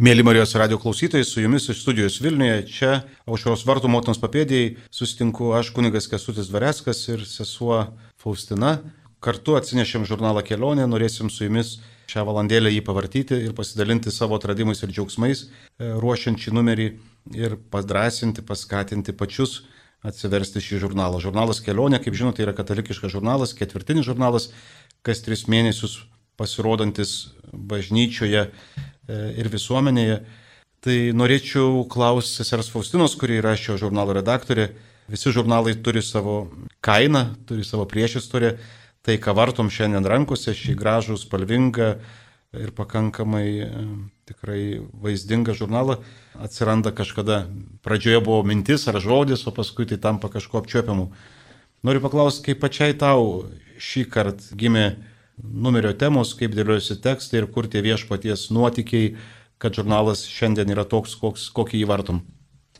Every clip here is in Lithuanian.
Mėly Marijos radio klausytojai, su jumis iš studijos Vilniuje, čia aušros vartų motinos papėdėjai sustinku aš kunigas Kesutis Vareskas ir sesuo Faustina. Kartu atsinešėm žurnalą kelionė, norėsim su jumis šią valandėlę jį pavartyti ir pasidalinti savo atradimais ir džiaugsmais, e, ruošiant šį numerį ir padrasinti, paskatinti pačius atsiversti šį žurnalą. Žurnalas kelionė, kaip žinote, yra katalikiškas žurnalas, ketvirtinis žurnalas, kas tris mėnesius pasirodantis bažnyčioje ir visuomenėje. Tai norėčiau klausti sesers Faustinos, kuri yra šio žurnalo redaktorė. Visi žurnalai turi savo kainą, turi savo priešistorę. Tai, ką vartom šiandien rankose, šį gražų, spalvingą ir pakankamai e, tikrai vaizdingą žurnalą, atsiranda kažkada. Pradžioje buvo mintis ar žodis, o paskui tai tampa kažkuo apčiuopiamu. Noriu paklausti, kaip pačiai tau šį kartą gimė numerio temos, kaip dėliojasi tekstai ir kur tie viešpaties nuotykiai, kad žurnalas šiandien yra toks, koks, kokį jį vartom.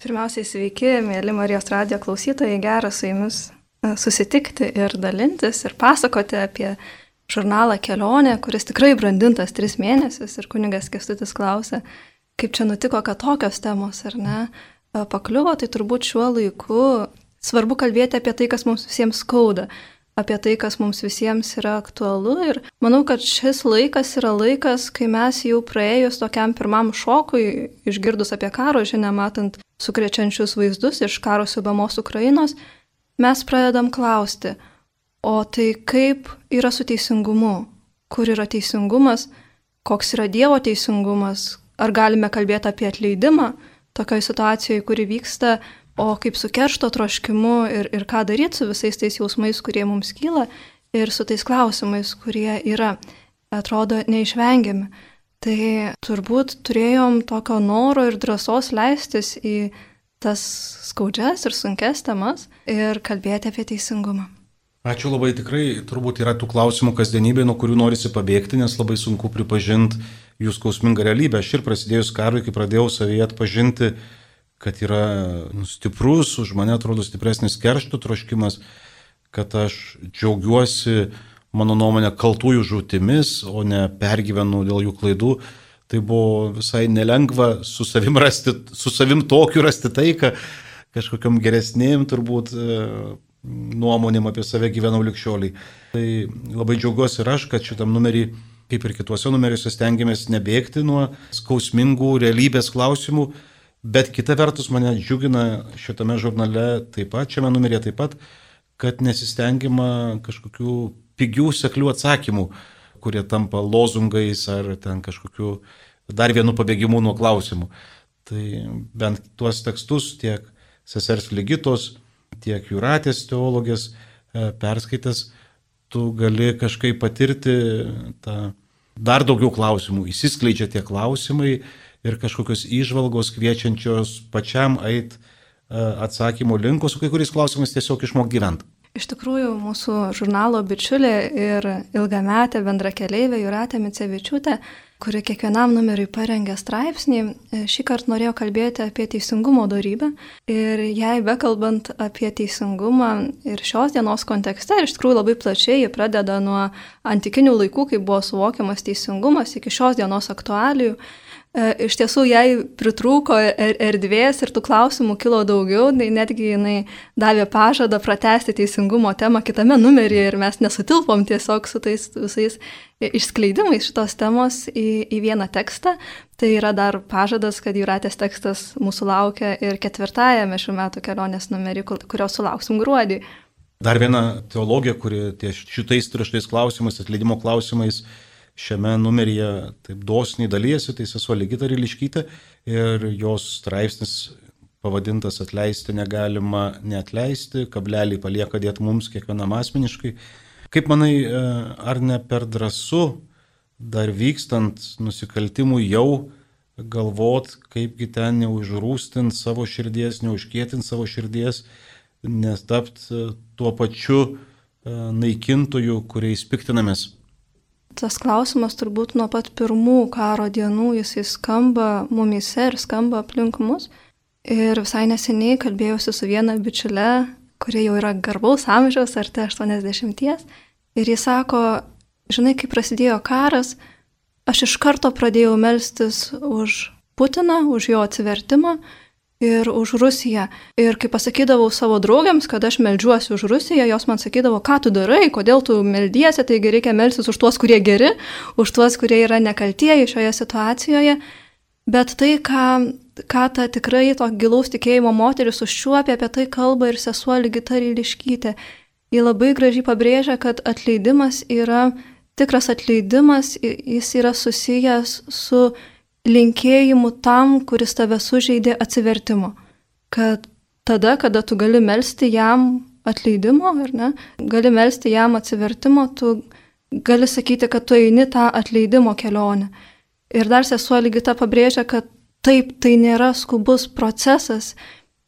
Pirmiausiai sveiki, mėly Marijos radio klausytojai, gera su jumis e, susitikti ir dalintis ir pasakoti apie žurnalą Kelionė, kuris tikrai brandintas tris mėnesius ir kunigas Kestutis klausė, kaip čia nutiko, kad tokios temos ar ne e, pakliuvo, tai turbūt šiuo laiku svarbu kalbėti apie tai, kas mums visiems skauda apie tai, kas mums visiems yra aktualu. Ir manau, kad šis laikas yra laikas, kai mes jau praėjus tokiam pirmam šokui, išgirdus apie karo žinę, matant sukrečiančius vaizdus iš karo subamos Ukrainos, mes pradedam klausti, o tai kaip yra su teisingumu, kur yra teisingumas, koks yra Dievo teisingumas, ar galime kalbėti apie atleidimą tokioje situacijoje, kuri vyksta o kaip su keršto troškimu ir, ir ką daryti su visais tais jausmais, kurie mums kyla ir su tais klausimais, kurie yra, atrodo, neišvengiami. Tai turbūt turėjom tokio noro ir drąsos leistis į tas skaudžias ir sunkes temas ir kalbėti apie teisingumą. Ačiū labai tikrai, turbūt yra tų klausimų kasdienybė, nuo kurių norisi pabėgti, nes labai sunku pripažinti jų skausmingą realybę. Aš ir prasidėjus karui, kai pradėjau savyje atpažinti, kad yra nu, stiprus, už mane atrodo stipresnis keršto troškimas, kad aš džiaugiuosi, mano nuomonė, kaltųjų žūtimis, o ne pergyvenu dėl jų klaidų. Tai buvo visai nelengva su savim, rasti, su savim tokiu rasti taiką, kažkokiam geresnėm turbūt e, nuomonėm apie save gyvenau likščioliai. Tai labai džiaugiuosi ir aš, kad šitam numerį, kaip ir kituose numeriuose, stengiamės nebėgti nuo skausmingų realybės klausimų, Bet kita vertus mane džiugina šitame žurnale taip pat, šiame numeryje taip pat, kad nesistengiama kažkokių pigių, seklių atsakymų, kurie tampa lozungais ar ten kažkokiu dar vienu pabėgimu nuo klausimų. Tai bent tuos tekstus tiek sesers Ligitos, tiek Juratės teologės e, perskaitęs, tu gali kažkaip patirti tą dar daugiau klausimų, įsiskleidžia tie klausimai ir kažkokios išvalgos kviečiančios pačiam eit e, atsakymo linko su kai kuriais klausimais tiesiog išmokti gyventi. Iš tikrųjų, mūsų žurnalo bičiulė ir ilgametė bendrakeleivė Juratė Micevičiūtė, kuri kiekvienam numeriui parengė straipsnį, e, šį kartą norėjo kalbėti apie teisingumo darybę. Ir jai bekalbant apie teisingumą ir šios dienos kontekste, iš tikrųjų labai plačiai, ji pradeda nuo antikinių laikų, kai buvo suvokiamas teisingumas, iki šios dienos aktualijų. E, iš tiesų jai pritrūko er, er, erdvės ir tų klausimų kilo daugiau, tai netgi jinai davė pažadą pratesti teisingumo temą kitame numeryje ir mes nesutilpom tiesiog su tais visais išskleidimais šitos temos į, į vieną tekstą. Tai yra dar pažadas, kad Juratės tekstas mūsų laukia ir ketvirtajame šių metų kelionės numerį, kurio sulauksim gruodį. Dar viena teologija, kuri šitais trištais klausimais, atleidimo klausimais, šiame numeryje taip dosniai dalyjasi, tai sesuo Ligita Riliškytė ir jos straipsnis pavadintas atleisti negalima neatleisti, kablelį palieka dėti mums kiekvienam asmeniškai. Kaip manai, e, ar ne per drąsu dar vykstant nusikaltimui jau galvot, kaipgi ten neužrūstint savo širdies, neužkėtint savo širdies, nes tapt e, tuo pačiu e, naikintoju, kuriais piktinamės tas klausimas turbūt nuo pat pirmų karo dienų jisai skamba mumise ir skamba aplink mus. Ir visai neseniai kalbėjausi su viena bičiule, kuri jau yra garbaus amžiaus, ar tai 80. Ir jis sako, žinai, kai prasidėjo karas, aš iš karto pradėjau melstis už Putiną, už jo atsivertimą ir už Rusiją. Ir kai pasakydavau savo draugėms, kad aš melžiuosi už Rusiją, jos man sakydavo, ką tu darai, kodėl tu meldiesi, taigi reikia melsis už tuos, kurie geri, už tuos, kurie yra nekaltieji šioje situacijoje. Bet tai, ką, ką ta tikrai to gilaus tikėjimo moteris užčiuopia, apie tai kalba ir sesuo Ligita Ryliškytė. Ji labai gražiai pabrėžia, kad atleidimas yra tikras atleidimas, jis yra susijęs su linkėjimu tam, kuris tave sužeidė atsivertimo. Kad tada, kada tu gali melstį jam atleidimo, ar ne, gali melstį jam atsivertimo, tu gali sakyti, kad tu eini tą atleidimo kelionę. Ir dar sesuo Ligita pabrėžia, kad taip, tai nėra skubus procesas.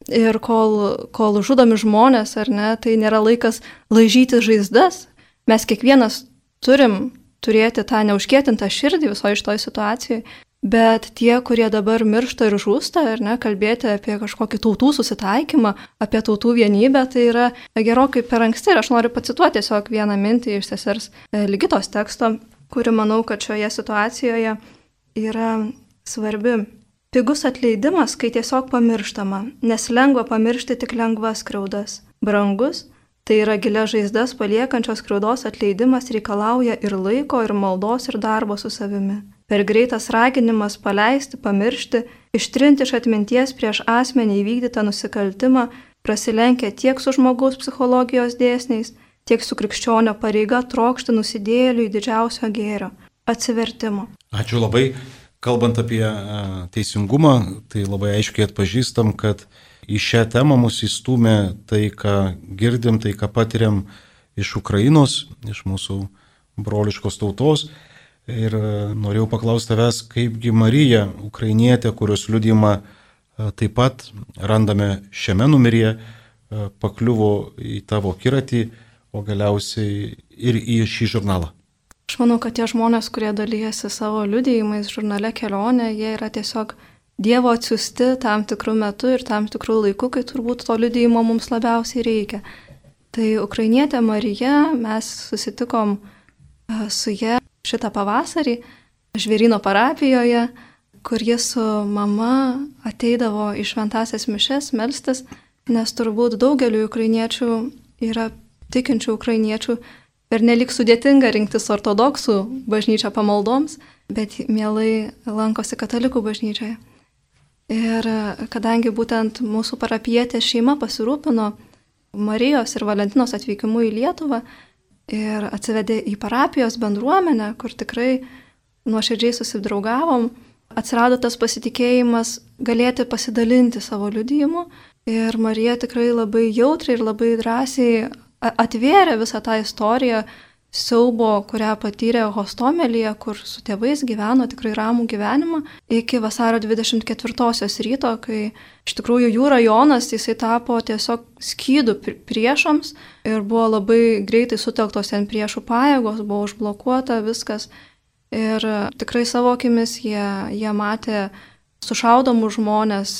Ir kol, kol žudomi žmonės, ar ne, tai nėra laikas laižyti žaizdas. Mes kiekvienas turim turėti tą neužkėtintą širdį visoje šitoje situacijoje. Bet tie, kurie dabar miršta ir žūsta, ar ne, kalbėti apie kažkokį tautų susitaikymą, apie tautų vienybę, tai yra gerokai per anksti. Ir aš noriu pacituoti tiesiog vieną mintį iš sesers e, Ligitos teksto, kuri manau, kad šioje situacijoje yra svarbi. Pigus atleidimas, kai tiesiog pamirštama, nes lengva pamiršti tik lengvas kraudas. Brangus, tai yra gilia žaizdas paliekančios kraudos atleidimas reikalauja ir laiko, ir maldos, ir darbo su savimi. Per greitas raginimas paleisti, pamiršti, ištrinti iš atminties prieš asmenį įvykdytą nusikaltimą prasilenkia tiek su žmogaus psichologijos dėsniais, tiek su krikščionio pareiga trokšti nusidėliui didžiausio gėrio - atsivertimo. Ačiū labai. Kalbant apie teisingumą, tai labai aiškiai atpažįstam, kad į šią temą mus įstumė tai, ką girdim, tai, ką patiriam iš Ukrainos, iš mūsų broliškos tautos. Ir e, norėjau paklausti tavęs, kaipgi Marija, ukrainietė, kurios liudymą e, taip pat randame šiame numeryje, e, pakliuvo į tavo kiratį, o galiausiai ir į šį žurnalą. Aš manau, kad tie žmonės, kurie dalyjasi savo liudijimais žurnale kelionė, jie yra tiesiog Dievo atsiusti tam tikrų metų ir tam tikrų laikų, kai turbūt to liudijimo mums labiausiai reikia. Tai ukrainietė Marija, mes susitikom su ją šitą pavasarį Žvėrino parapijoje, kur jis su mama ateidavo į šventasias mišes melstis, nes turbūt daugeliu ukrainiečių yra tikinčių ukrainiečių ir nelik sudėtinga rinktis ortodoksų bažnyčią pamaldoms, bet mielai lankosi katalikų bažnyčioje. Ir kadangi būtent mūsų parapietė šeima pasirūpino Marijos ir Valentinos atvykimu į Lietuvą, ir atsivedė į parapijos bendruomenę, kur tikrai nuoširdžiai susidraugavom, atsirado tas pasitikėjimas galėti pasidalinti savo liudijimu. Ir Marija tikrai labai jautriai ir labai drąsiai atvėrė visą tą istoriją, siaubo, kurią patyrė Hostomelyje, kur su tėvais gyveno tikrai ramų gyvenimą, iki vasario 24-osios ryto, kai iš tikrųjų jų rajonas jisai tapo tiesiog skydų priešams ir buvo labai greitai sutelktos ten priešų pajėgos, buvo užblokuota viskas. Ir tikrai savo akimis jie, jie matė sušaudomų žmonės,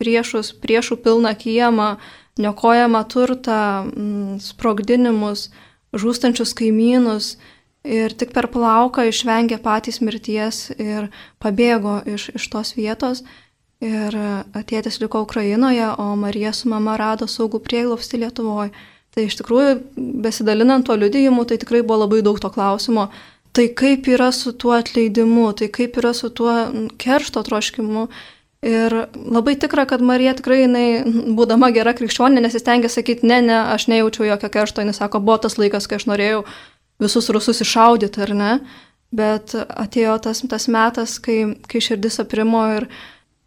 priešus, priešų pilną kiemą, niokojamą turtą, sprogdinimus, žūstančius kaimynus ir tik per plauką išvengė patys mirties ir pabėgo iš, iš tos vietos. Ir tėtis liko Ukrainoje, o Marija su mama rado saugų prieglobstį Lietuvoje. Tai iš tikrųjų, besidalinant tuo liudijimu, tai tikrai buvo labai daug to klausimo. Tai kaip yra su tuo atleidimu, tai kaip yra su tuo keršto troškimu, Ir labai tikra, kad Marija tikrai, jinai, būdama gera krikščionė, nesistengė sakyti, ne, ne, aš nejaučiau jokio keršto, jinai sako, buvo tas laikas, kai aš norėjau visus rusus iššaudyti, ar ne, bet atėjo tas, tas metas, kai, kai širdis aprimo ir,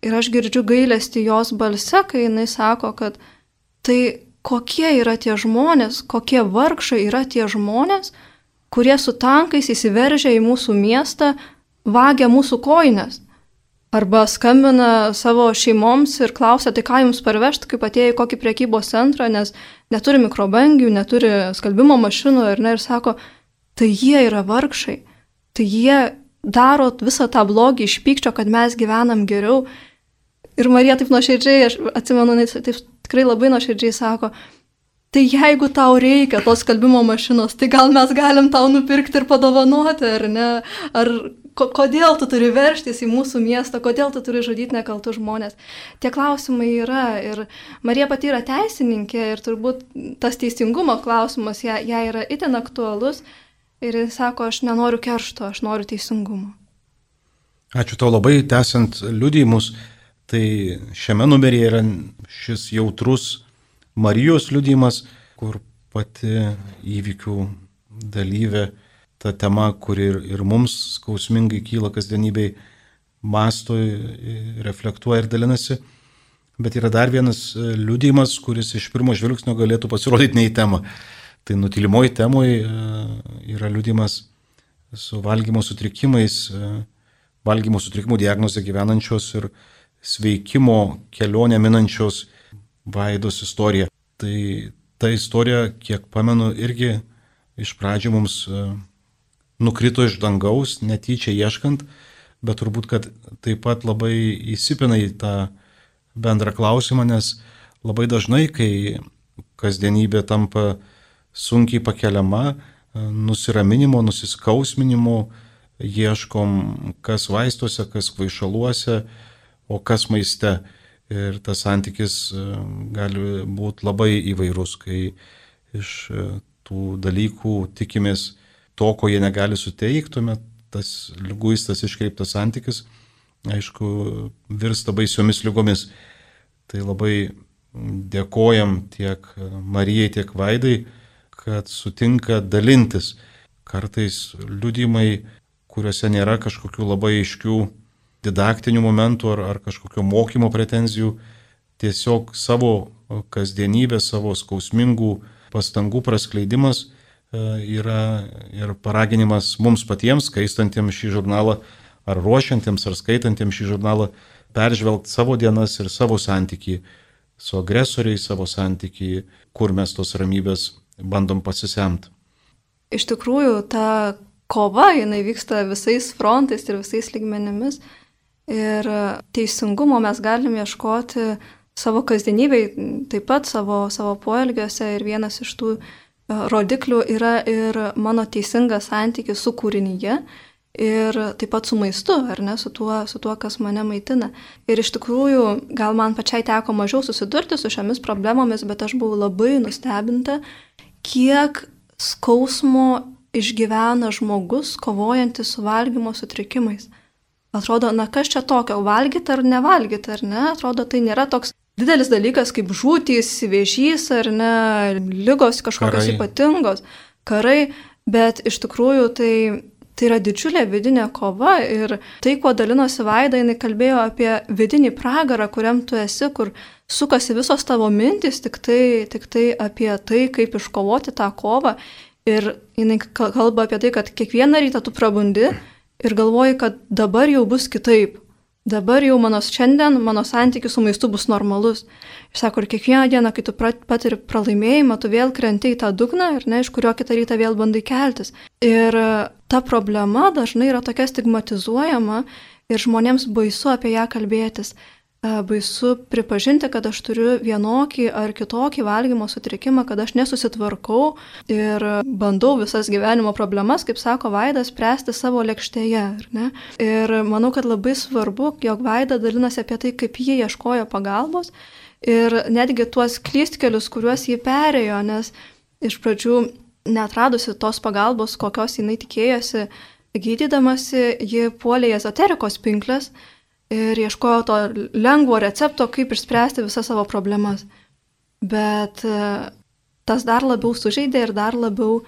ir aš girdžiu gailestį jos balse, kai jinai sako, kad tai kokie yra tie žmonės, kokie vargšai yra tie žmonės, kurie su tankais įsiveržia į mūsų miestą, vagia mūsų koinės. Arba skambina savo šeimoms ir klausia, tai ką jums parvežti, kaip atėjo į kokį priekybos centrą, nes neturi mikrobangių, neturi skalbimo mašinų ir, ne, ir sako, tai jie yra vargšai, tai jie daro visą tą blogį iš pykčio, kad mes gyvenam geriau. Ir Marija taip nuoširdžiai, aš atsimenu, taip tikrai labai nuoširdžiai sako, tai jeigu tau reikia tos skalbimo mašinos, tai gal mes galim tau nupirkti ir padovanoti, ar ne? Ar kodėl tu turi verštis į mūsų miestą, kodėl tu turi žudyti nekaltus žmonės. Tie klausimai yra ir Marija pati yra teisininkė ir turbūt tas teisingumo klausimas ją, ją yra itin aktualus ir jis sako, aš nenoriu keršto, aš noriu teisingumo. Ačiū tau labai, tęsiant liudijimus, tai šiame numeryje yra šis jautrus Marijos liudijimas, kur pati įvykių dalyvė ta tema, kuri ir, ir mums skausmingai kyla kasdienybei, masto, reflektuoja ir dalinasi. Bet yra dar vienas e, liūdėjimas, kuris iš pirmo žvilgsnio galėtų pasirodyti ne į temą. Tai nutilimoji temoje yra liūdėjimas su valgymo sutrikimais, e, valgymo sutrikimų diagnozė gyvenančios ir sveikimo kelionę minančios vaidos istorija. Tai ta istorija, kiek pamenu, irgi iš pradžių mums e, nukrito iš dangaus, netyčia ieškant, bet turbūt, kad taip pat labai įsipina į tą bendrą klausimą, nes labai dažnai, kai kasdienybė tampa sunkiai pakeliama, nusiraminimo, nusiskausminimo, ieškom, kas vaistuose, kas kvaišaluose, o kas maiste. Ir tas santykis e, gali būti labai įvairus, kai iš e, tų dalykų tikimės to, ko jie negali suteikti, tuomet tas lyguistas iškreiptas santykis, aišku, virsta baisiomis lygomis. Tai labai dėkojam tiek Marijai, tiek Vaidai, kad sutinka dalintis. Kartais liudymai, kuriuose nėra kažkokių labai aiškių didaktinių momentų ar, ar kažkokio mokymo pretenzijų, tiesiog savo kasdienybę, savo skausmingų pastangų praskleidimas yra ir paraginimas mums patiems, skaistantiems šį žurnalą, ar ruošiantiems, ar skaitantiems šį žurnalą, peržvelgti savo dienas ir savo santyki su agresoriais, savo santyki, kur mes tos ramybės bandom pasisemti. Iš tikrųjų, ta kova, jinai vyksta visais frontais ir visais lygmenimis. Ir teisingumo mes galime ieškoti savo kasdienybei, taip pat savo, savo poelgiuose. Ir vienas iš tų rodiklių yra ir mano teisingas santykis su kūrinyje ir taip pat su maistu, ar ne, su tuo, su tuo, kas mane maitina. Ir iš tikrųjų, gal man pačiai teko mažiau susidurti su šiomis problemomis, bet aš buvau labai nustebinta, kiek skausmo išgyvena žmogus kovojantis su valgymo sutrikimais. Atrodo, na kas čia tokio, valgyti ar nevalgyti, ar ne? Atrodo, tai nėra toks didelis dalykas kaip žūtys, vėžys ar ne, lygos kažkokios karai. ypatingos, karai, bet iš tikrųjų tai, tai yra didžiulė vidinė kova ir tai, kuo dalinosi Vaida, jinai kalbėjo apie vidinį pragarą, kuriam tu esi, kur sukasi visos tavo mintys, tik tai, tik tai apie tai, kaip iškovoti tą kovą. Ir jinai kalba apie tai, kad kiekvieną rytą tu prabundi ir galvoji, kad dabar jau bus kitaip dabar jau mano šiandien, mano santykis su maistu bus normalus. Ir sako, ir kiekvieną dieną, kai tu patiri pralaimėjimą, tu vėl krenti į tą dugną ir ne, iš kurio kitą rytą vėl bandai keltis. Ir e, ta problema dažnai yra tokia stigmatizuojama ir žmonėms baisu apie ją kalbėtis. E, baisu pripažinti, kad aš turiu vienokį ar kitokį valgymo sutrikimą, kad aš nesusitvarkau ir bandau visas gyvenimo problemas, kaip sako Vaidas, spręsti savo lėkštėje. Ir manau, kad labai svarbu, jog Vaida dalinasi apie tai, kaip jie ieškojo pagalbos ir netgi tuos klystkelius, kuriuos jie perėjo, nes iš pradžių netradusi tos pagalbos, kokios jinai tikėjosi, gydydamasi, ji puolė ezoterikos pinklės ir ieškojo to lengvo recepto, kaip išspręsti visas savo problemas. Bet e, tas dar labiau sužeidė ir dar labiau,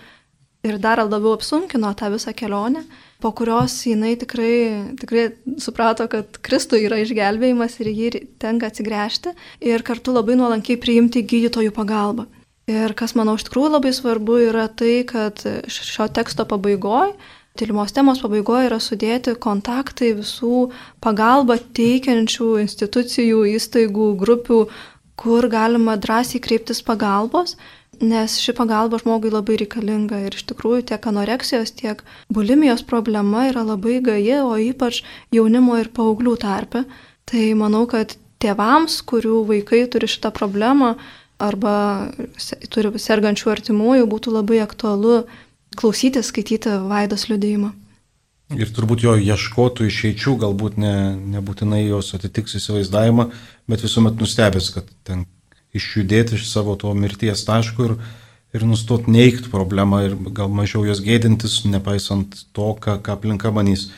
ir dar labiau apsunkino tą visą kelionę, po kurios jinai tikrai, tikrai suprato, kad Kristų yra išgelbėjimas ir jį tenka atsigręžti ir kartu labai nuolankiai priimti gydytojų pagalbą. Ir kas manau iš tikrųjų labai svarbu yra tai, kad šio teksto pabaigoje tyrimos temos pabaigoje yra sudėti kontaktai visų pagalbą teikiančių institucijų, įstaigų, grupių, kur galima drąsiai kreiptis pagalbos, nes ši pagalba žmogui labai reikalinga ir iš tikrųjų tiek anoreksijos, tiek bulimijos problema yra labai gaji, o ypač jaunimo ir paauglių tarpe. Tai manau, kad tėvams, kurių vaikai turi šitą problemą arba turi sergančių artimųjų, būtų labai aktualu klausyti, skaityti Vaidos liudėjimą. ir turbūt jo ieškotų išeičių, galbūt ne, nebūtinai jos atitiks įsivaizdavimą, bet visuomet nustebęs, kad ten išjudėti iš savo to mirties taško ir, ir nustot neikti problemą ir gal mažiau jos gėdintis, nepaisant to, ką, ką aplinka manys.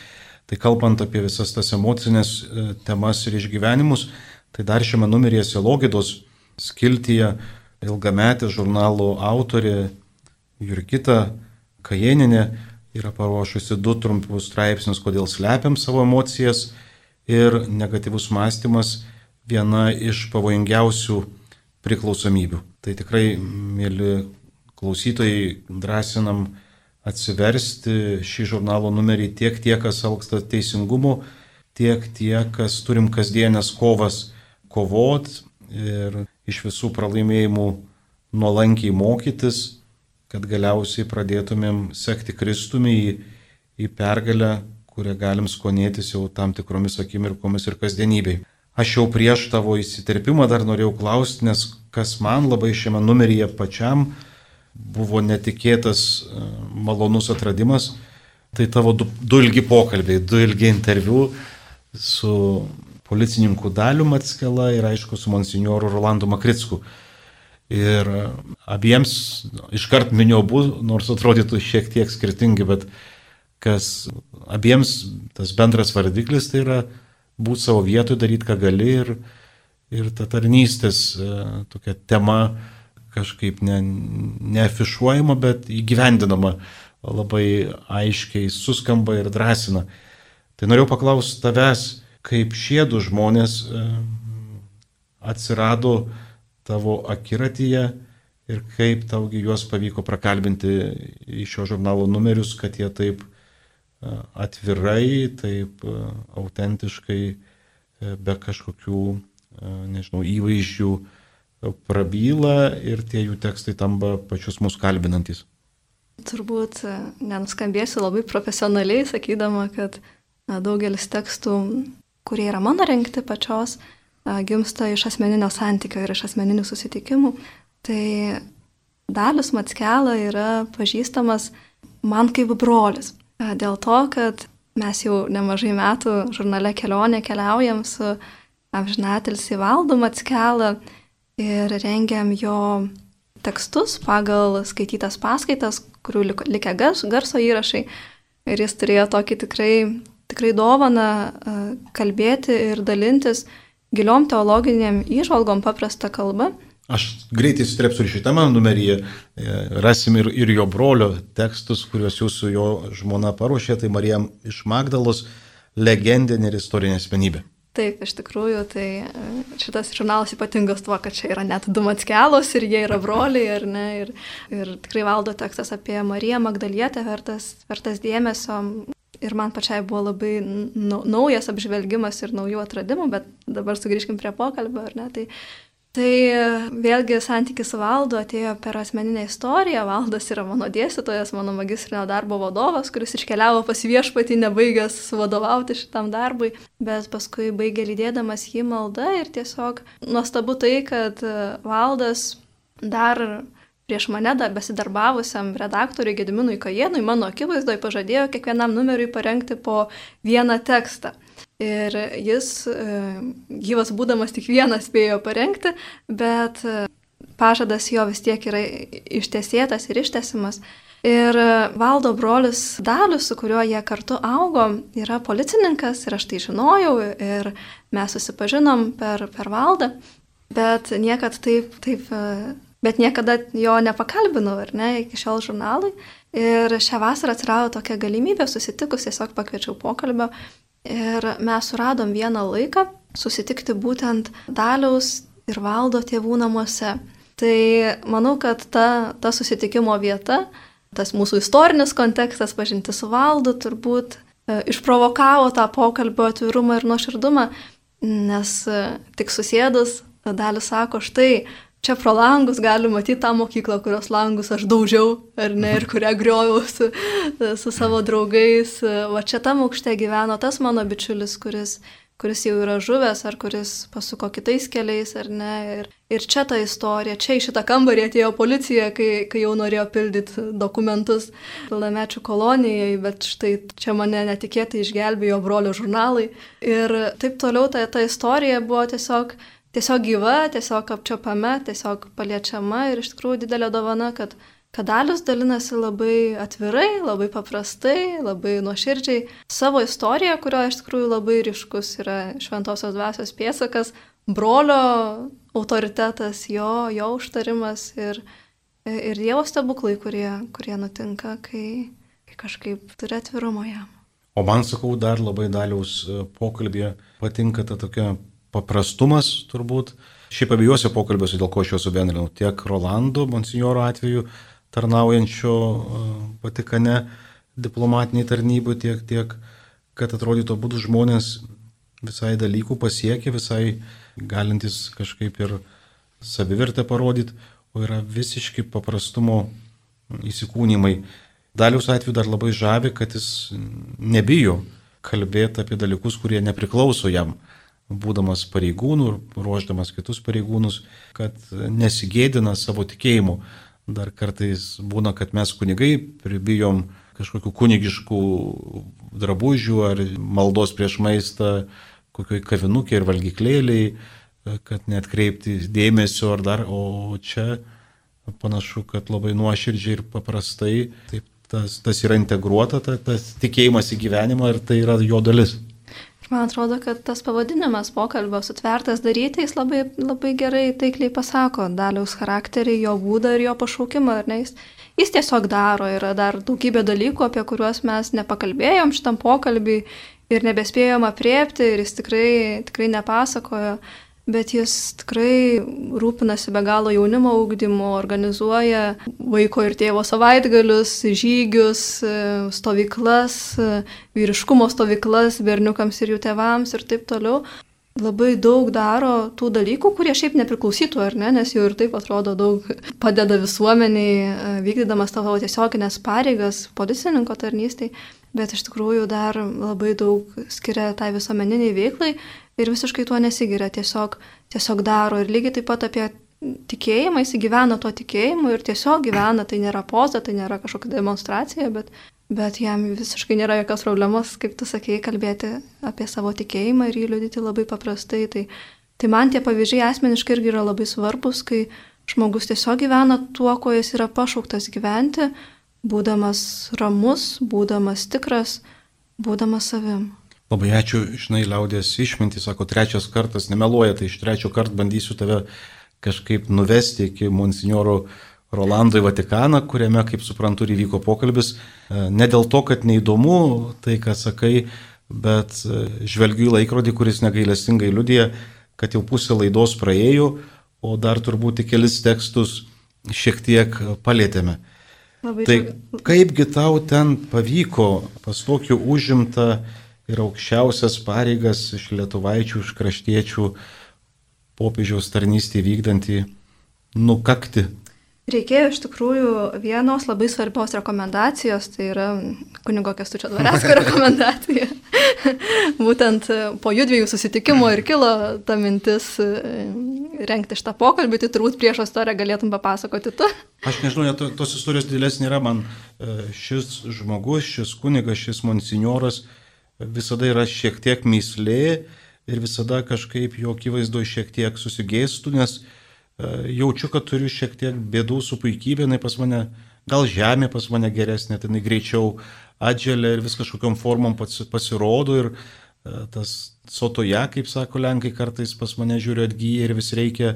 Tai kalbant apie visas tas emocinės e, temas ir išgyvenimus, tai dar šiame numeryje Selogidos skiltyje ilgametė žurnalo autorė Jurgita Kajeninė yra paruošusi du trumpus straipsnius, kodėl slepiam savo emocijas ir negatyvus mąstymas viena iš pavojingiausių priklausomybių. Tai tikrai, mėly klausytojai, drąsinam atsiversti šį žurnalo numerį tiek tie, kas alksta teisingumu, tiek tie, kas turim kasdienės kovas kovot ir iš visų pralaimėjimų nuolankiai mokytis kad galiausiai pradėtumėm sekti Kristumi į, į pergalę, kurią galim skonėtis jau tam tikromis akimirkomis ir kasdienybei. Aš jau prieš tavo įsiterpimą dar norėjau klausti, nes kas man labai šiame numeryje pačiam buvo netikėtas e, malonus atradimas, tai tavo du, du ilgi pokalbiai, du ilgi interviu su policininku Daliu Matskela ir aišku su monsinjoru Rolandu Makricku. Ir abiems iškart miniu abu, nors atrodytų šiek tiek skirtingi, bet kas abiems tas bendras vardiklis tai yra būti savo vietoje, daryti ką gali ir, ir ta tarnystės e, tokia tema kažkaip ne, neafišuojama, bet įgyvendinama labai aiškiai suskamba ir drąsina. Tai norėjau paklausti tavęs, kaip šie du žmonės e, atsirado tavo akiratyje ir kaip taugi juos pavyko prakalbinti į šio žurnalo numerius, kad jie taip atvirai, taip autentiškai, be kažkokių, nežinau, įvaizdžių prabyla ir tie jų tekstai tampa pačius mus kalbinantis. Turbūt nenuskambėsiu labai profesionaliai, sakydama, kad daugelis tekstų, kurie yra mano renkti pačios, gimsta iš asmeninio santykio ir iš asmeninių susitikimų. Tai Dalius Matskela yra pažįstamas man kaip brolis. Dėl to, kad mes jau nemažai metų žurnale kelionė keliaujam su amžinatelsi valdu Matskelą ir rengiam jo tekstus pagal skaitytas paskaitas, kurių likę garso įrašai. Ir jis turėjo tokį tikrai, tikrai dovaną kalbėti ir dalintis giliom teologiniam įžvalgom paprastą kalbą. Aš greitai sutrepsiu ir šitame numeryje, e, rasim ir, ir jo brolio tekstus, kuriuos jūsų jo žmona paruošė, tai Marija iš Magdalos, legendinė ir istorinė asmenybė. Taip, iš tikrųjų, tai e, šitas žurnalas ypatingas tuo, kad čia yra net du matskelos ir jie yra broliai, ar ne, ir, ir tikrai valdo tekstas apie Mariją Magdalietę vertas, vertas dėmesio, ir man pačiai buvo labai naujas apžvelgimas ir naujų atradimų, bet dabar sugrįžkim prie pokalbio, ar ne? Tai, tai vėlgi santykis su valdu atėjo per asmeninę istoriją. Valdas yra mano dėstytojas, mano magistrinio darbo vadovas, kuris iškeliavo pas viešpatį, nebaigęs vadovauti šitam darbui, bet paskui baigė lydėdamas jį maldą ir tiesiog nuostabu tai, kad valdas dar prieš mane da, besidarbavusiam redaktoriui Gediminui Kajenui mano akivaizdoje pažadėjo kiekvienam numeriui parengti po vieną tekstą. Ir jis, e, gyvas būdamas tik vieną spėjo parengti, bet e, pažadas jo vis tiek yra ištesėtas ir ištesimas. Ir valdo brolis Dalius, su kuriuo jie kartu augo, yra policininkas ir aš tai žinojau ir mes susipažinom per, per valdą, bet niekad taip, taip e, bet niekada jo nepakalbinau, ar ne, iki šiol žurnalui. Ir šią vasarą atsirado tokia galimybė, susitikus tiesiog pakviečiau pokalbio ir mes suradom vieną laiką susitikti būtent Daliaus ir valdo tėvų namuose. Tai manau, kad ta, ta susitikimo vieta, tas mūsų istorinis kontekstas, pažinti su valdu, turbūt e, išprovokavo tą pokalbio atvirumą ir nuoširdumą, nes e, tik susėdus Dalis sako, štai čia pro langus gali matyti tą mokyklą, kurios langus aš daužiau, ar ne, ir kurią grioviau su, su savo draugais. Va čia tam aukšte gyveno tas mano bičiulis, kuris, kuris jau yra žuvęs, ar kuris pasuko kitais keliais, ar ne. Ir, ir čia ta istorija, čia į šitą kambarį atėjo policija, kai, kai jau norėjo pildyti dokumentus pilnamečių kolonijai, bet štai čia mane netikėtai išgelbėjo brolio žurnalai. Ir taip toliau ta, ta istorija buvo tiesiog tiesiog gyva, tiesiog apčiopama, tiesiog paliečiama ir iš tikrųjų didelė dovana, kad kad Dalius dalinasi labai atvirai, labai paprastai, labai nuoširdžiai savo istoriją, kurio iš tikrųjų labai ryškus yra šventosios dvasios pėsakas, brolio autoritetas, jo, jo užtarimas ir, ir Dievo stebuklai, kurie, kurie nutinka, kai, kai kažkaip turi atvirumo jam. O man sakau, dar labai Daliaus e, pokalbėje patinka ta tokia paprastumas turbūt. Šiaip abiejose pokalbiuose, dėl ko aš juos subendrinau, tiek Rolando, monsinjoro atveju, tarnaujančio Vatikane diplomatiniai tarnybai, tiek, tiek, kad atrodytų būdų žmonės visai dalykų pasiekia, visai galintis kažkaip ir savivertę parodyti, o yra visiškai paprastumo įsikūnymai. Daliaus atveju dar labai žavi, kad jis nebijo kalbėti apie dalykus, kurie nepriklauso jam, būdamas pareigūnų ruoždamas kitus pareigūnus, kad nesigėdina savo tikėjimu. Dar kartais būna, kad mes kunigai pribijom kažkokių kunigiškų drabužių ar maldos prieš maistą kokioj kavinukė ir valgyklėliai, kad net kreipti dėmesio ar dar, o čia panašu, kad labai nuoširdžiai ir paprastai taip, tas, tas yra integruota, ta, tas tikėjimas į gyvenimą ir tai yra jo dalis. Man atrodo, kad tas pavadinimas pokalbio sutvertas daryti, jis labai, labai gerai taikliai pasako daliaus charakterį, jo būdą ir jo pašaukimą, ar ne? Jis, jis tiesiog daro, yra dar daugybė dalykų, apie kuriuos mes nepakalbėjom šitam pokalbį ir nebespėjom apriepti ir jis tikrai, tikrai nepasakojo bet jis tikrai rūpinasi be galo jaunimo ūkdymu, organizuoja vaiko ir tėvo savaitgalius, žygius, stovyklas, vyriškumo stovyklas berniukams ir jų tėvams ir taip toliau. Labai daug daro tų dalykų, kurie šiaip nepriklausytų, ar ne, nes jau ir taip atrodo daug padeda visuomeniai, vykdydamas tavo tiesioginės pareigas policininko tarnystai, bet iš tikrųjų dar labai daug skiria tai visuomeniniai veiklai ir visiškai tuo nesigiria, tiesiog, tiesiog daro. Ir lygiai taip pat apie tikėjimą, jis gyvena tuo tikėjimu ir tiesiog gyvena, tai nėra poza, tai nėra kažkokia demonstracija, bet, bet jam visiškai nėra jokios problemos, kaip tu sakėjai, kalbėti apie savo tikėjimą ir jį liudyti labai paprastai. Tai, tai man tie pavyzdžiai asmeniškai irgi yra labai svarbus, kai žmogus tiesiog gyvena tuo, kuo jis yra pašauktas gyventi, būdamas ramus, būdamas tikras, būdamas savim. Labai ačiū, žinai, liaudės išmintį, sako, trečias kartas, nemeluoja, tai iš trečio karto bandysiu tave kažkaip nuvesti iki monsinjoro Rolando į Vatikaną, kuriame, kaip suprantu, įvyko pokalbis. E, ne dėl to, kad neįdomu tai, ką sakai, bet e, žvelgiu į laikrodį, kuris negailestingai liudija, kad jau pusė laidos praėjo, o dar turbūt kelis tekstus šiek tiek palėtėme. Labai tai kaipgi tau ten pavyko pas tokiu užimtą ir aukščiausias pareigas iš lietuvaičių, iš kraštiečių popiežiaus tarnystį vykdantį nukakti. Reikėjo iš tikrųjų vienos labai svarbios rekomendacijos, tai yra kunigo Kestučio Dvaresko rekomendacija. Būtent po jų dviejų susitikimų ir kilo ta mintis e, renkti šitą pokalbį, tai turbūt prieš istoriją galėtum papasakoti tu. Aš nežinau, net tos istorijos didelės nėra man. E, šis žmogus, šis kunigas, šis monsignoras visada yra šiek tiek myslė ir visada kažkaip jo akivaizdu šiek tiek susigėstų, nes e, jaučiu, kad turiu šiek tiek bėdų su puikybė, jinai pas mane, gal žemė pas mane geresnė, tai jinai greičiau atželia ir vis kažkokiam formom pasirodo ir e, tas sotoje, kaip sako Lenkai, kartais pas mane žiūri atgyja ir vis reikia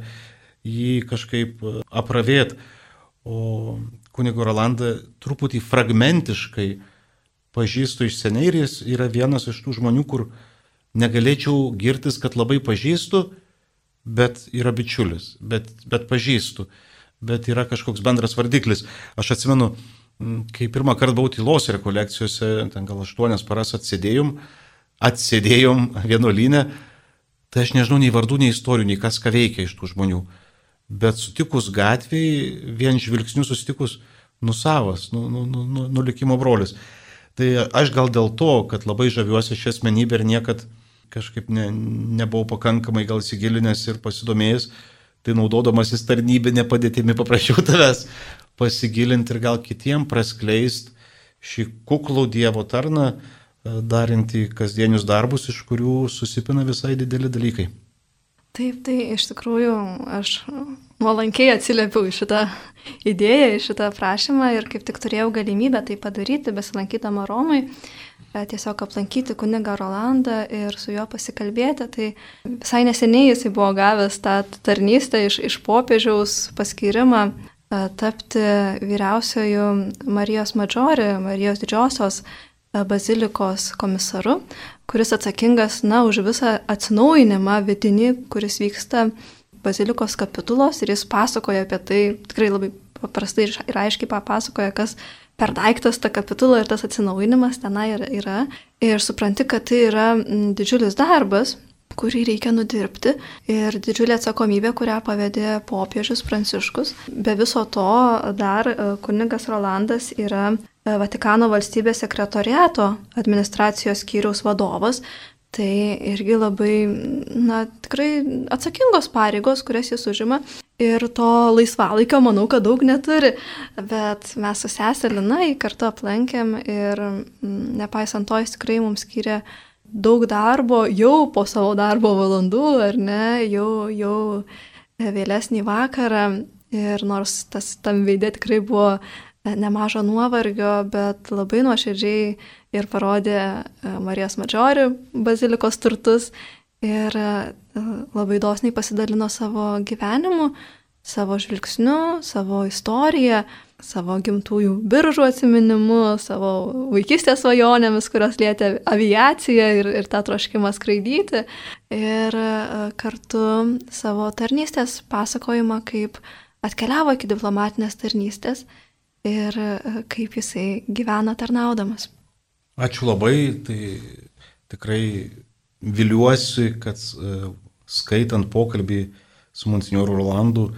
jį kažkaip e, apravėti. O kunigo Rolandą truputį fragmentiškai pažįstu iš seniai ir jis yra vienas iš tų žmonių, kur negalėčiau girtis, kad labai pažįstu, bet yra bičiulis, bet, bet pažįstu, bet yra kažkoks bendras vardiklis. Aš atsimenu, kai pirmą kartą buvau tylos rekolekcijose, ten gal aštuonias paras atsėdėjom, atsėdėjom vienuolinę, tai aš nežinau nei vardų, nei istorijų, nei kas ką veikia iš tų žmonių. Bet sutikus gatviai, vien žvilgsnių susitikus, nusavas, nu, nu, nu, nu, likimo brolis. Tai aš gal dėl to, kad labai žaviuosi šią asmenybę ir niekad kažkaip ne, nebuvau pakankamai gal įsigilinęs ir pasidomėjęs, tai naudodamasis tarnybinė padėtimi paprašiau tavęs pasigilinti ir gal kitiem praskleist šį kuklų Dievo tarną, e, darinti kasdienius darbus, iš kurių susipina visai dideli dalykai. Taip, tai iš tikrųjų aš nuolankiai atsiliepiau į šitą idėją, į šitą prašymą ir kaip tik turėjau galimybę tai padaryti, besilankydama Romai, e, tiesiog aplankyti kunigą Rolandą ir su juo pasikalbėti. Tai visai neseniai jisai buvo gavęs tą tarnystę iš, iš popiežiaus paskirimą e, tapti vyriausiojų Marijos Madžori, Marijos didžiosios e, bazilikos komisaru kuris atsakingas, na, už visą atsinaujinimą vidinį, kuris vyksta bazilikos kapitulos ir jis pasakoja apie tai, tikrai labai paprastai ir aiškiai papasakoja, kas per daiktas ta kapitula ir tas atsinaujinimas tenai yra. Ir supranti, kad tai yra didžiulis darbas, kurį reikia nudirbti ir didžiulė atsakomybė, kurią pavedė popiežius Pranciškus. Be viso to dar e, kunigas Rolandas yra e, Vatikano valstybės sekretoriato administracijos skyriaus vadovas. Tai irgi labai, na, tikrai atsakingos pareigos, kurias jis užima. Ir to laisvalaikio, manau, kad daug neturi. Bet mes su seselina į kartu aplankėm ir nepaisant to, jis tikrai mums skiria daug darbo jau po savo darbo valandų, ar ne, jau, jau vėlesnį vakarą. Ir nors tas tam veidė tikrai buvo nemažo nuovargio, bet labai nuoširdžiai ir parodė e, Marijos Madžiori bazilikos turtus ir e, labai dosniai pasidalino savo gyvenimu, savo žvilgsniu, savo istoriją, savo gimtųjų biržų atsiminimu, savo vaikystės svajonėmis, kurios lietė aviaciją ir, ir tą troškimą skraidyti. Ir e, kartu savo tarnystės pasakojimą, kaip atkeliavo iki diplomatinės tarnystės ir e, kaip jisai gyvena tarnaudamas. Ačiū labai, tai tikrai viliuosi, kad e, skaitant pokalbį su monsinjoru Rolandu,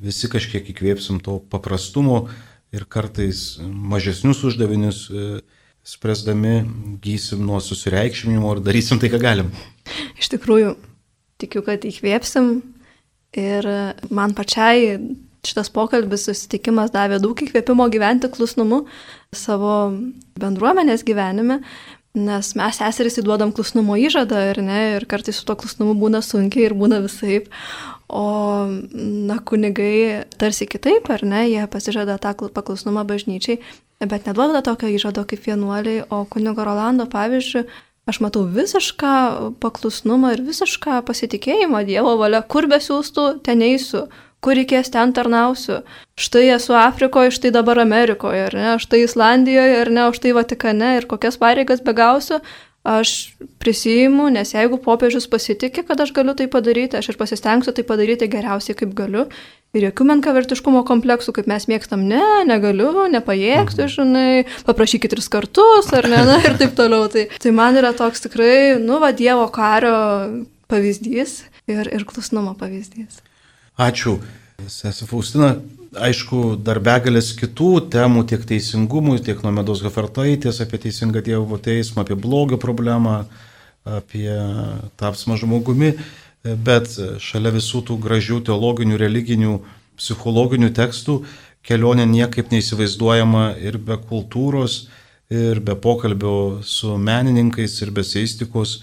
visi kažkiek įkvėpsim to paprastumo ir kartais mažesnius uždavinius e, spręsdami gysim nuo susireikšminimo ir darysim tai, ką galim. Iš tikrųjų, tikiu, kad įkvėpsim ir man pačiai šitas pokalbis, susitikimas davė daug įkvėpimo gyventi klusnumu savo bendruomenės gyvenime, nes mes seserys įduodam klusnumo įžadą ir ne, ir kartais su to klusnumu būna sunkiai ir būna visai. O, na, kunigai tarsi kitaip, ar ne, jie pasižada tą paklusnumą bažnyčiai, bet neduoda tokio įžado kaip vienuoliai, o kunigo Rolando pavyzdžiui, aš matau visišką paklusnumą ir visišką pasitikėjimą Dievo valia, kur besiūstų, ten eisiu, kur reikės ten tarnausiu. Štai esu Afrikoje, štai dabar Amerikoje, ar ne, štai Islandijoje, ar ne, štai Vatikane ir kokias pareigas begausiu, aš prisijimu, nes jeigu popiežius pasitikė, kad aš galiu tai padaryti, aš ir pasistengsiu tai padaryti geriausiai, kaip galiu. Ir jokių menkavertiškumo kompleksų, kaip mes mėgstam, ne, negaliu, nepajėgsiu, mhm. žinai, paprašykit tris kartus, ar ne, na, ir taip toliau. Tai, tai man yra toks tikrai, nu, va, Dievo kario pavyzdys ir, ir klusnumo pavyzdys. Ačiū. Sesė Faustina, aišku, dar begalės kitų temų tiek teisingumui, tiek nuo medos gafertaitės apie teisingą Dievo teismą, apie blogio problemą, apie tapsmą žmogumi, bet šalia visų tų gražių teologinių, religinių, psichologinių tekstų kelionė niekaip neįsivaizduojama ir be kultūros, ir be pokalbio su menininkais, ir be seistikos,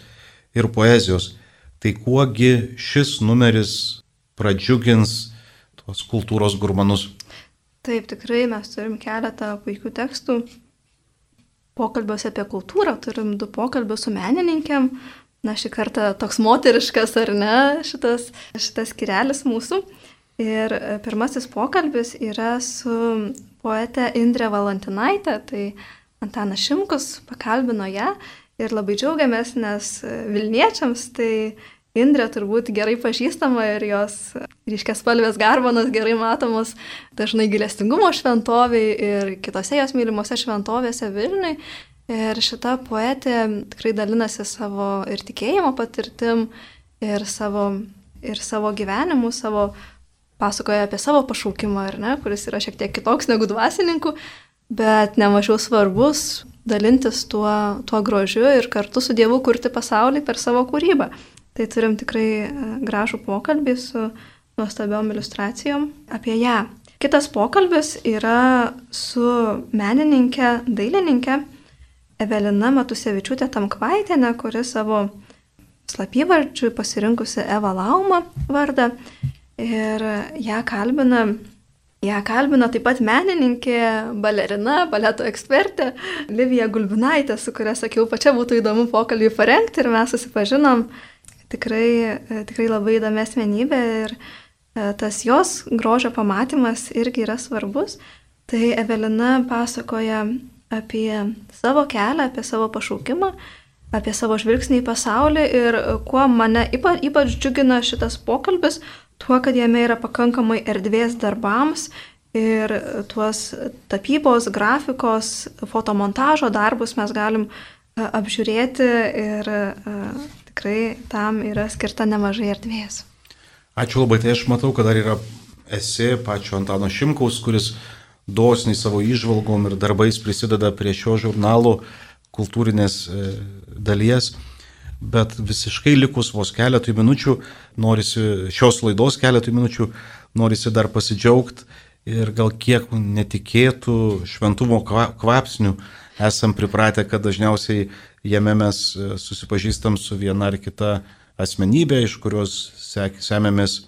ir poezijos. Tai kuogi šis numeris pradžiugins tuos kultūros gurmanus. Taip, tikrai mes turim keletą puikių tekstų. Pokalbiuose apie kultūrą turim du pokalbius su menininkėm. Na, šį kartą toks moteriškas ar ne šitas, šitas kirelis mūsų. Ir pirmasis pokalbis yra su poete Indrė Valantinaitė, tai Antanas Šimkus pakalbino ją ir labai džiaugiamės, nes Vilniečiams tai Indrė turbūt gerai pažįstama ir jos ryškės spalvės garbanos gerai matomos dažnai gilestingumo šventoviai ir kitose jos mylimose šventovėse Vilniui. Ir šita poetė tikrai dalinasi savo ir tikėjimo patirtim, ir savo, ir savo gyvenimu, savo pasakoja apie savo pašaukimą, ar ne, kuris yra šiek tiek kitoks negu dvasininkų, bet nemažiau svarbus dalintis tuo, tuo grožiu ir kartu su Dievu kurti pasaulį per savo kūrybą. Tai turim tikrai e, gražų pokalbį su nuostabiom iliustracijom apie ją. Kitas pokalbis yra su menininkė, dailininkė Evelina Matusevičiūtė Tamkvaitinė, kuri savo slapyvardžiui pasirinkusi Eva Lauma vardą ir ją kalbina ją kalbino taip pat menininkė, balerina, baleto ekspertė Livija Gulbinaitė, su kuria sakiau, pačia būtų įdomu pokalbį parengti ir mes susipažinom. Tikrai, tikrai labai įdomi asmenybė ir e, tas jos grožio pamatymas irgi yra svarbus. Tai Evelina pasakoja apie savo kelią, apie savo pašaukimą, apie savo žvilgsnį į pasaulį ir kuo mane ypač, ypač džiugina šitas pokalbis, tuo, kad jame yra pakankamai erdvės darbams ir tuos tapybos, grafikos, fotomontažo darbus mes galim e, apžiūrėti ir e, tikrai tam yra skirta nemažai erdvės. Ačiū labai, tai aš matau, kad dar yra esi pačio Antano Šimkaus, kuris dosniai savo išvalgom ir darbais prisideda prie šio žurnalo kultūrinės e, dalies bet visiškai likus vos keletui minučių, norisi šios laidos keletui minučių, norisi dar pasidžiaugti ir gal kiek netikėtų šventumo kvapsnių esam pripratę, kad dažniausiai jame mes e, susipažįstam su viena ar kita asmenybė, iš kurios semėmės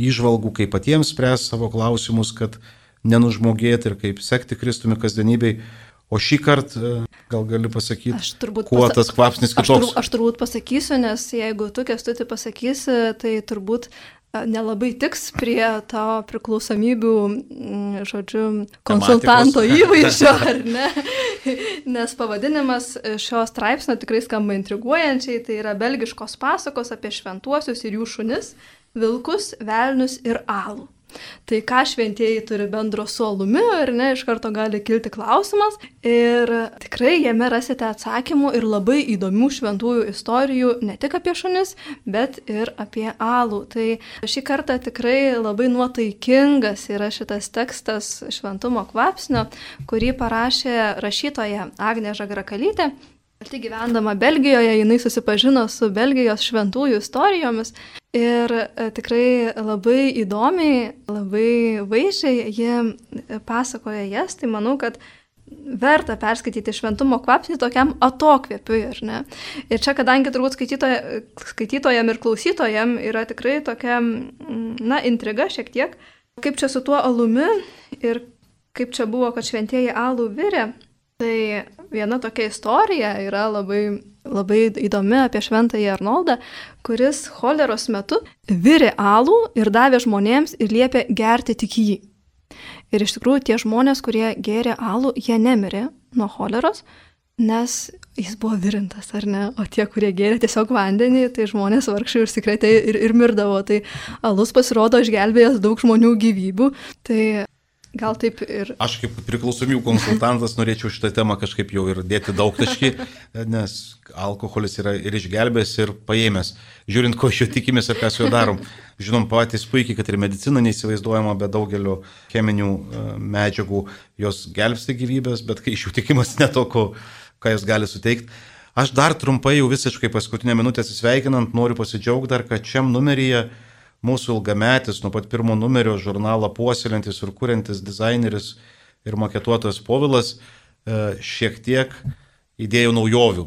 įžvalgų, kaip patiems spręs savo klausimus, kad nenužmogėti ir kaip sekti Kristumi kasdienybei. O šį kartą e, gal gali pasakyti, kuo pasa... tas kvapsnis kitoks? Aš, tur, aš turbūt pasakysiu, nes jeigu tu kestuti pasakysi, tai turbūt nelabai tiks prie tavo priklausomybių, mm, žodžiu, konsultanto įvaizdžio, ar ne? Nes pavadinimas šio straipsnio tikrai skamba intriguojančiai, tai yra belgiškos pasakos apie šventuosius ir jų šunis, vilkus, velnius ir alų. Tai ką šventieji turi bendro su alumi, ar ne, iš karto gali kilti klausimas. Ir tikrai jame rasite atsakymų ir labai įdomių šventųjų istorijų ne tik apie šunis, bet ir apie alų. Tai šį kartą tikrai labai nuotaikingas yra šitas tekstas šventumo kvapsnio, kurį parašė rašytoja Agnė Žagrakalytė. Pati gyvendama Belgijoje, jinai susipažino su Belgijos šventųjų istorijomis ir e, tikrai labai įdomiai, labai vaizdžiai ji pasakoja jas, tai manau, kad verta perskaityti šventumo kvapsnį tokiam atokvėpiui, ar ne? Ir čia, kadangi turbūt skaitytoja, skaitytojam ir klausytojam yra tikrai tokia, na, intriga šiek tiek, kaip čia su tuo alumi ir kaip čia buvo, kad šventieji alų virė, Tai viena tokia istorija yra labai, labai įdomi apie šventąjį Arnoldą, kuris choleros metu virė alų ir davė žmonėms ir liepė gerti tik jį. Ir iš tikrųjų tie žmonės, kurie gėrė alų, jie nemirė nuo choleros, nes jis buvo virintas, ar ne? O tie, kurie gėrė tiesiog vandenį, tai žmonės vargšai užsikrėtė ir, ir mirdavo. Tai alus pasirodo išgelbėjęs daug žmonių gyvybių. Tai Gal taip ir. Aš kaip priklausomybių konsultantas norėčiau šitą temą kažkaip jau ir dėti daug taškį, nes alkoholis yra ir išgelbės, ir paėmęs. Žiūrint, ko iš jo tikimės ir ką su juo darom. Žinom patys puikiai, kad ir medicina neįsivaizduojama be daugelio cheminių e, medžiagų, jos gelbsti gyvybės, bet kai iš jų tikimas neto, ko, ką jos gali suteikti. Aš dar trumpai jau visiškai paskutinę minutę atsisveikinant noriu pasidžiaugti dar, kad šiam numeryje mūsų ilgametis, nuo pat pirmo numerio žurnalą puoselintis ir kuriantis dizaineris ir maketuotojas Povilas e, šiek tiek įdėjo naujovių.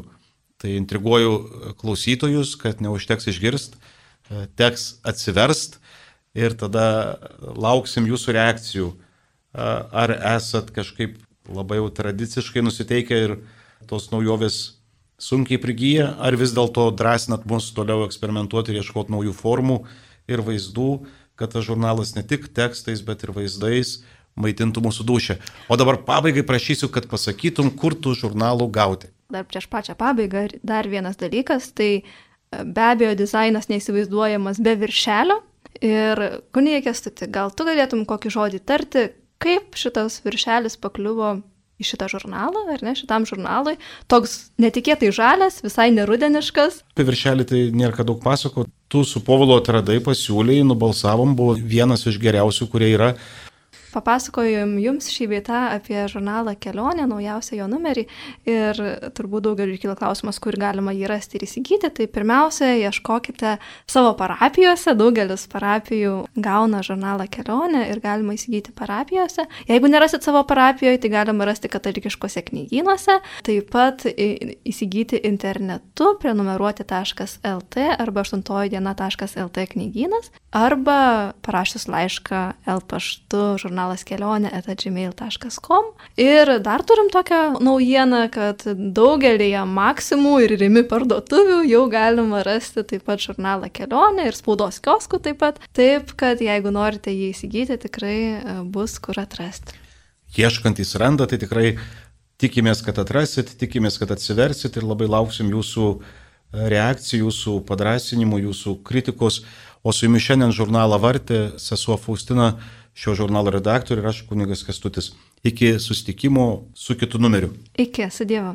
Tai intriguoju klausytojus, kad neužteks išgirst, e, teks atsiverst ir tada lauksim jūsų reakcijų. Ar esat kažkaip labai jau tradiciškai nusiteikę ir tos naujovės sunkiai prigyja, ar vis dėlto drąsinat mus toliau eksperimentuoti ir ieškoti naujų formų ir vaizdų, kad tas žurnalas ne tik tekstais, bet ir vaizdais maitintų mūsų dušę. O dabar pabaigai prašysiu, kad pasakytum, kur tų žurnalų gauti. Dar prieš pačią pabaigą dar vienas dalykas, tai e, be abejo dizainas neįsivaizduojamas be viršelio. Ir kunigė Kestuti, gal tu galėtum kokį žodį tarti, kaip šitas viršelis pakliuvo į šitą žurnalą, ar ne, šitam žurnalui. Toks netikėtai žalias, visai nerudeniškas. Apie viršelį tai nėra ką daug pasako. Tu su Povilo atradai, pasiūlyi, nubalsavom, buvo vienas iš geriausių, kurie yra. Papasakojom jums šį beitą apie žurnalą Kelionė, naujausią jo numerį ir turbūt daugeliu kyla klausimas, kur galima jį rasti ir įsigyti. Tai pirmiausia, ieškokite savo parapijose, daugelis parapijų gauna žurnalą Kelionė ir galima įsigyti parapijose. Jeigu nerasit savo parapijoje, tai galima rasti katalikiškose knygynuose, taip pat įsigyti internetu prenumeruoti.lt arba 8 diena.lt knygynas arba parašius laišką L paštu žurnalas kelionė etagmail.com. Ir dar turim tokią naujieną, kad daugelėje maksimų ir rimi parduotuvių jau galima rasti taip pat žurnalą kelionė ir spaudos kioskų taip pat. Taip, kad jeigu norite jį įsigyti, tikrai e, bus kur atrasti. Ieškantys randa, tai tikrai tikimės, kad atrasit, tikimės, kad atsiversit ir labai lauksim jūsų e, reakcijų, jūsų padrasinimų, jūsų kritikos. O su jumis šiandien žurnalą vartė sesuo Faustina, šio žurnalo redaktorė ir aš kunigas Kestutis. Iki susitikimo su kitu numeriu. Iki, su Dievu.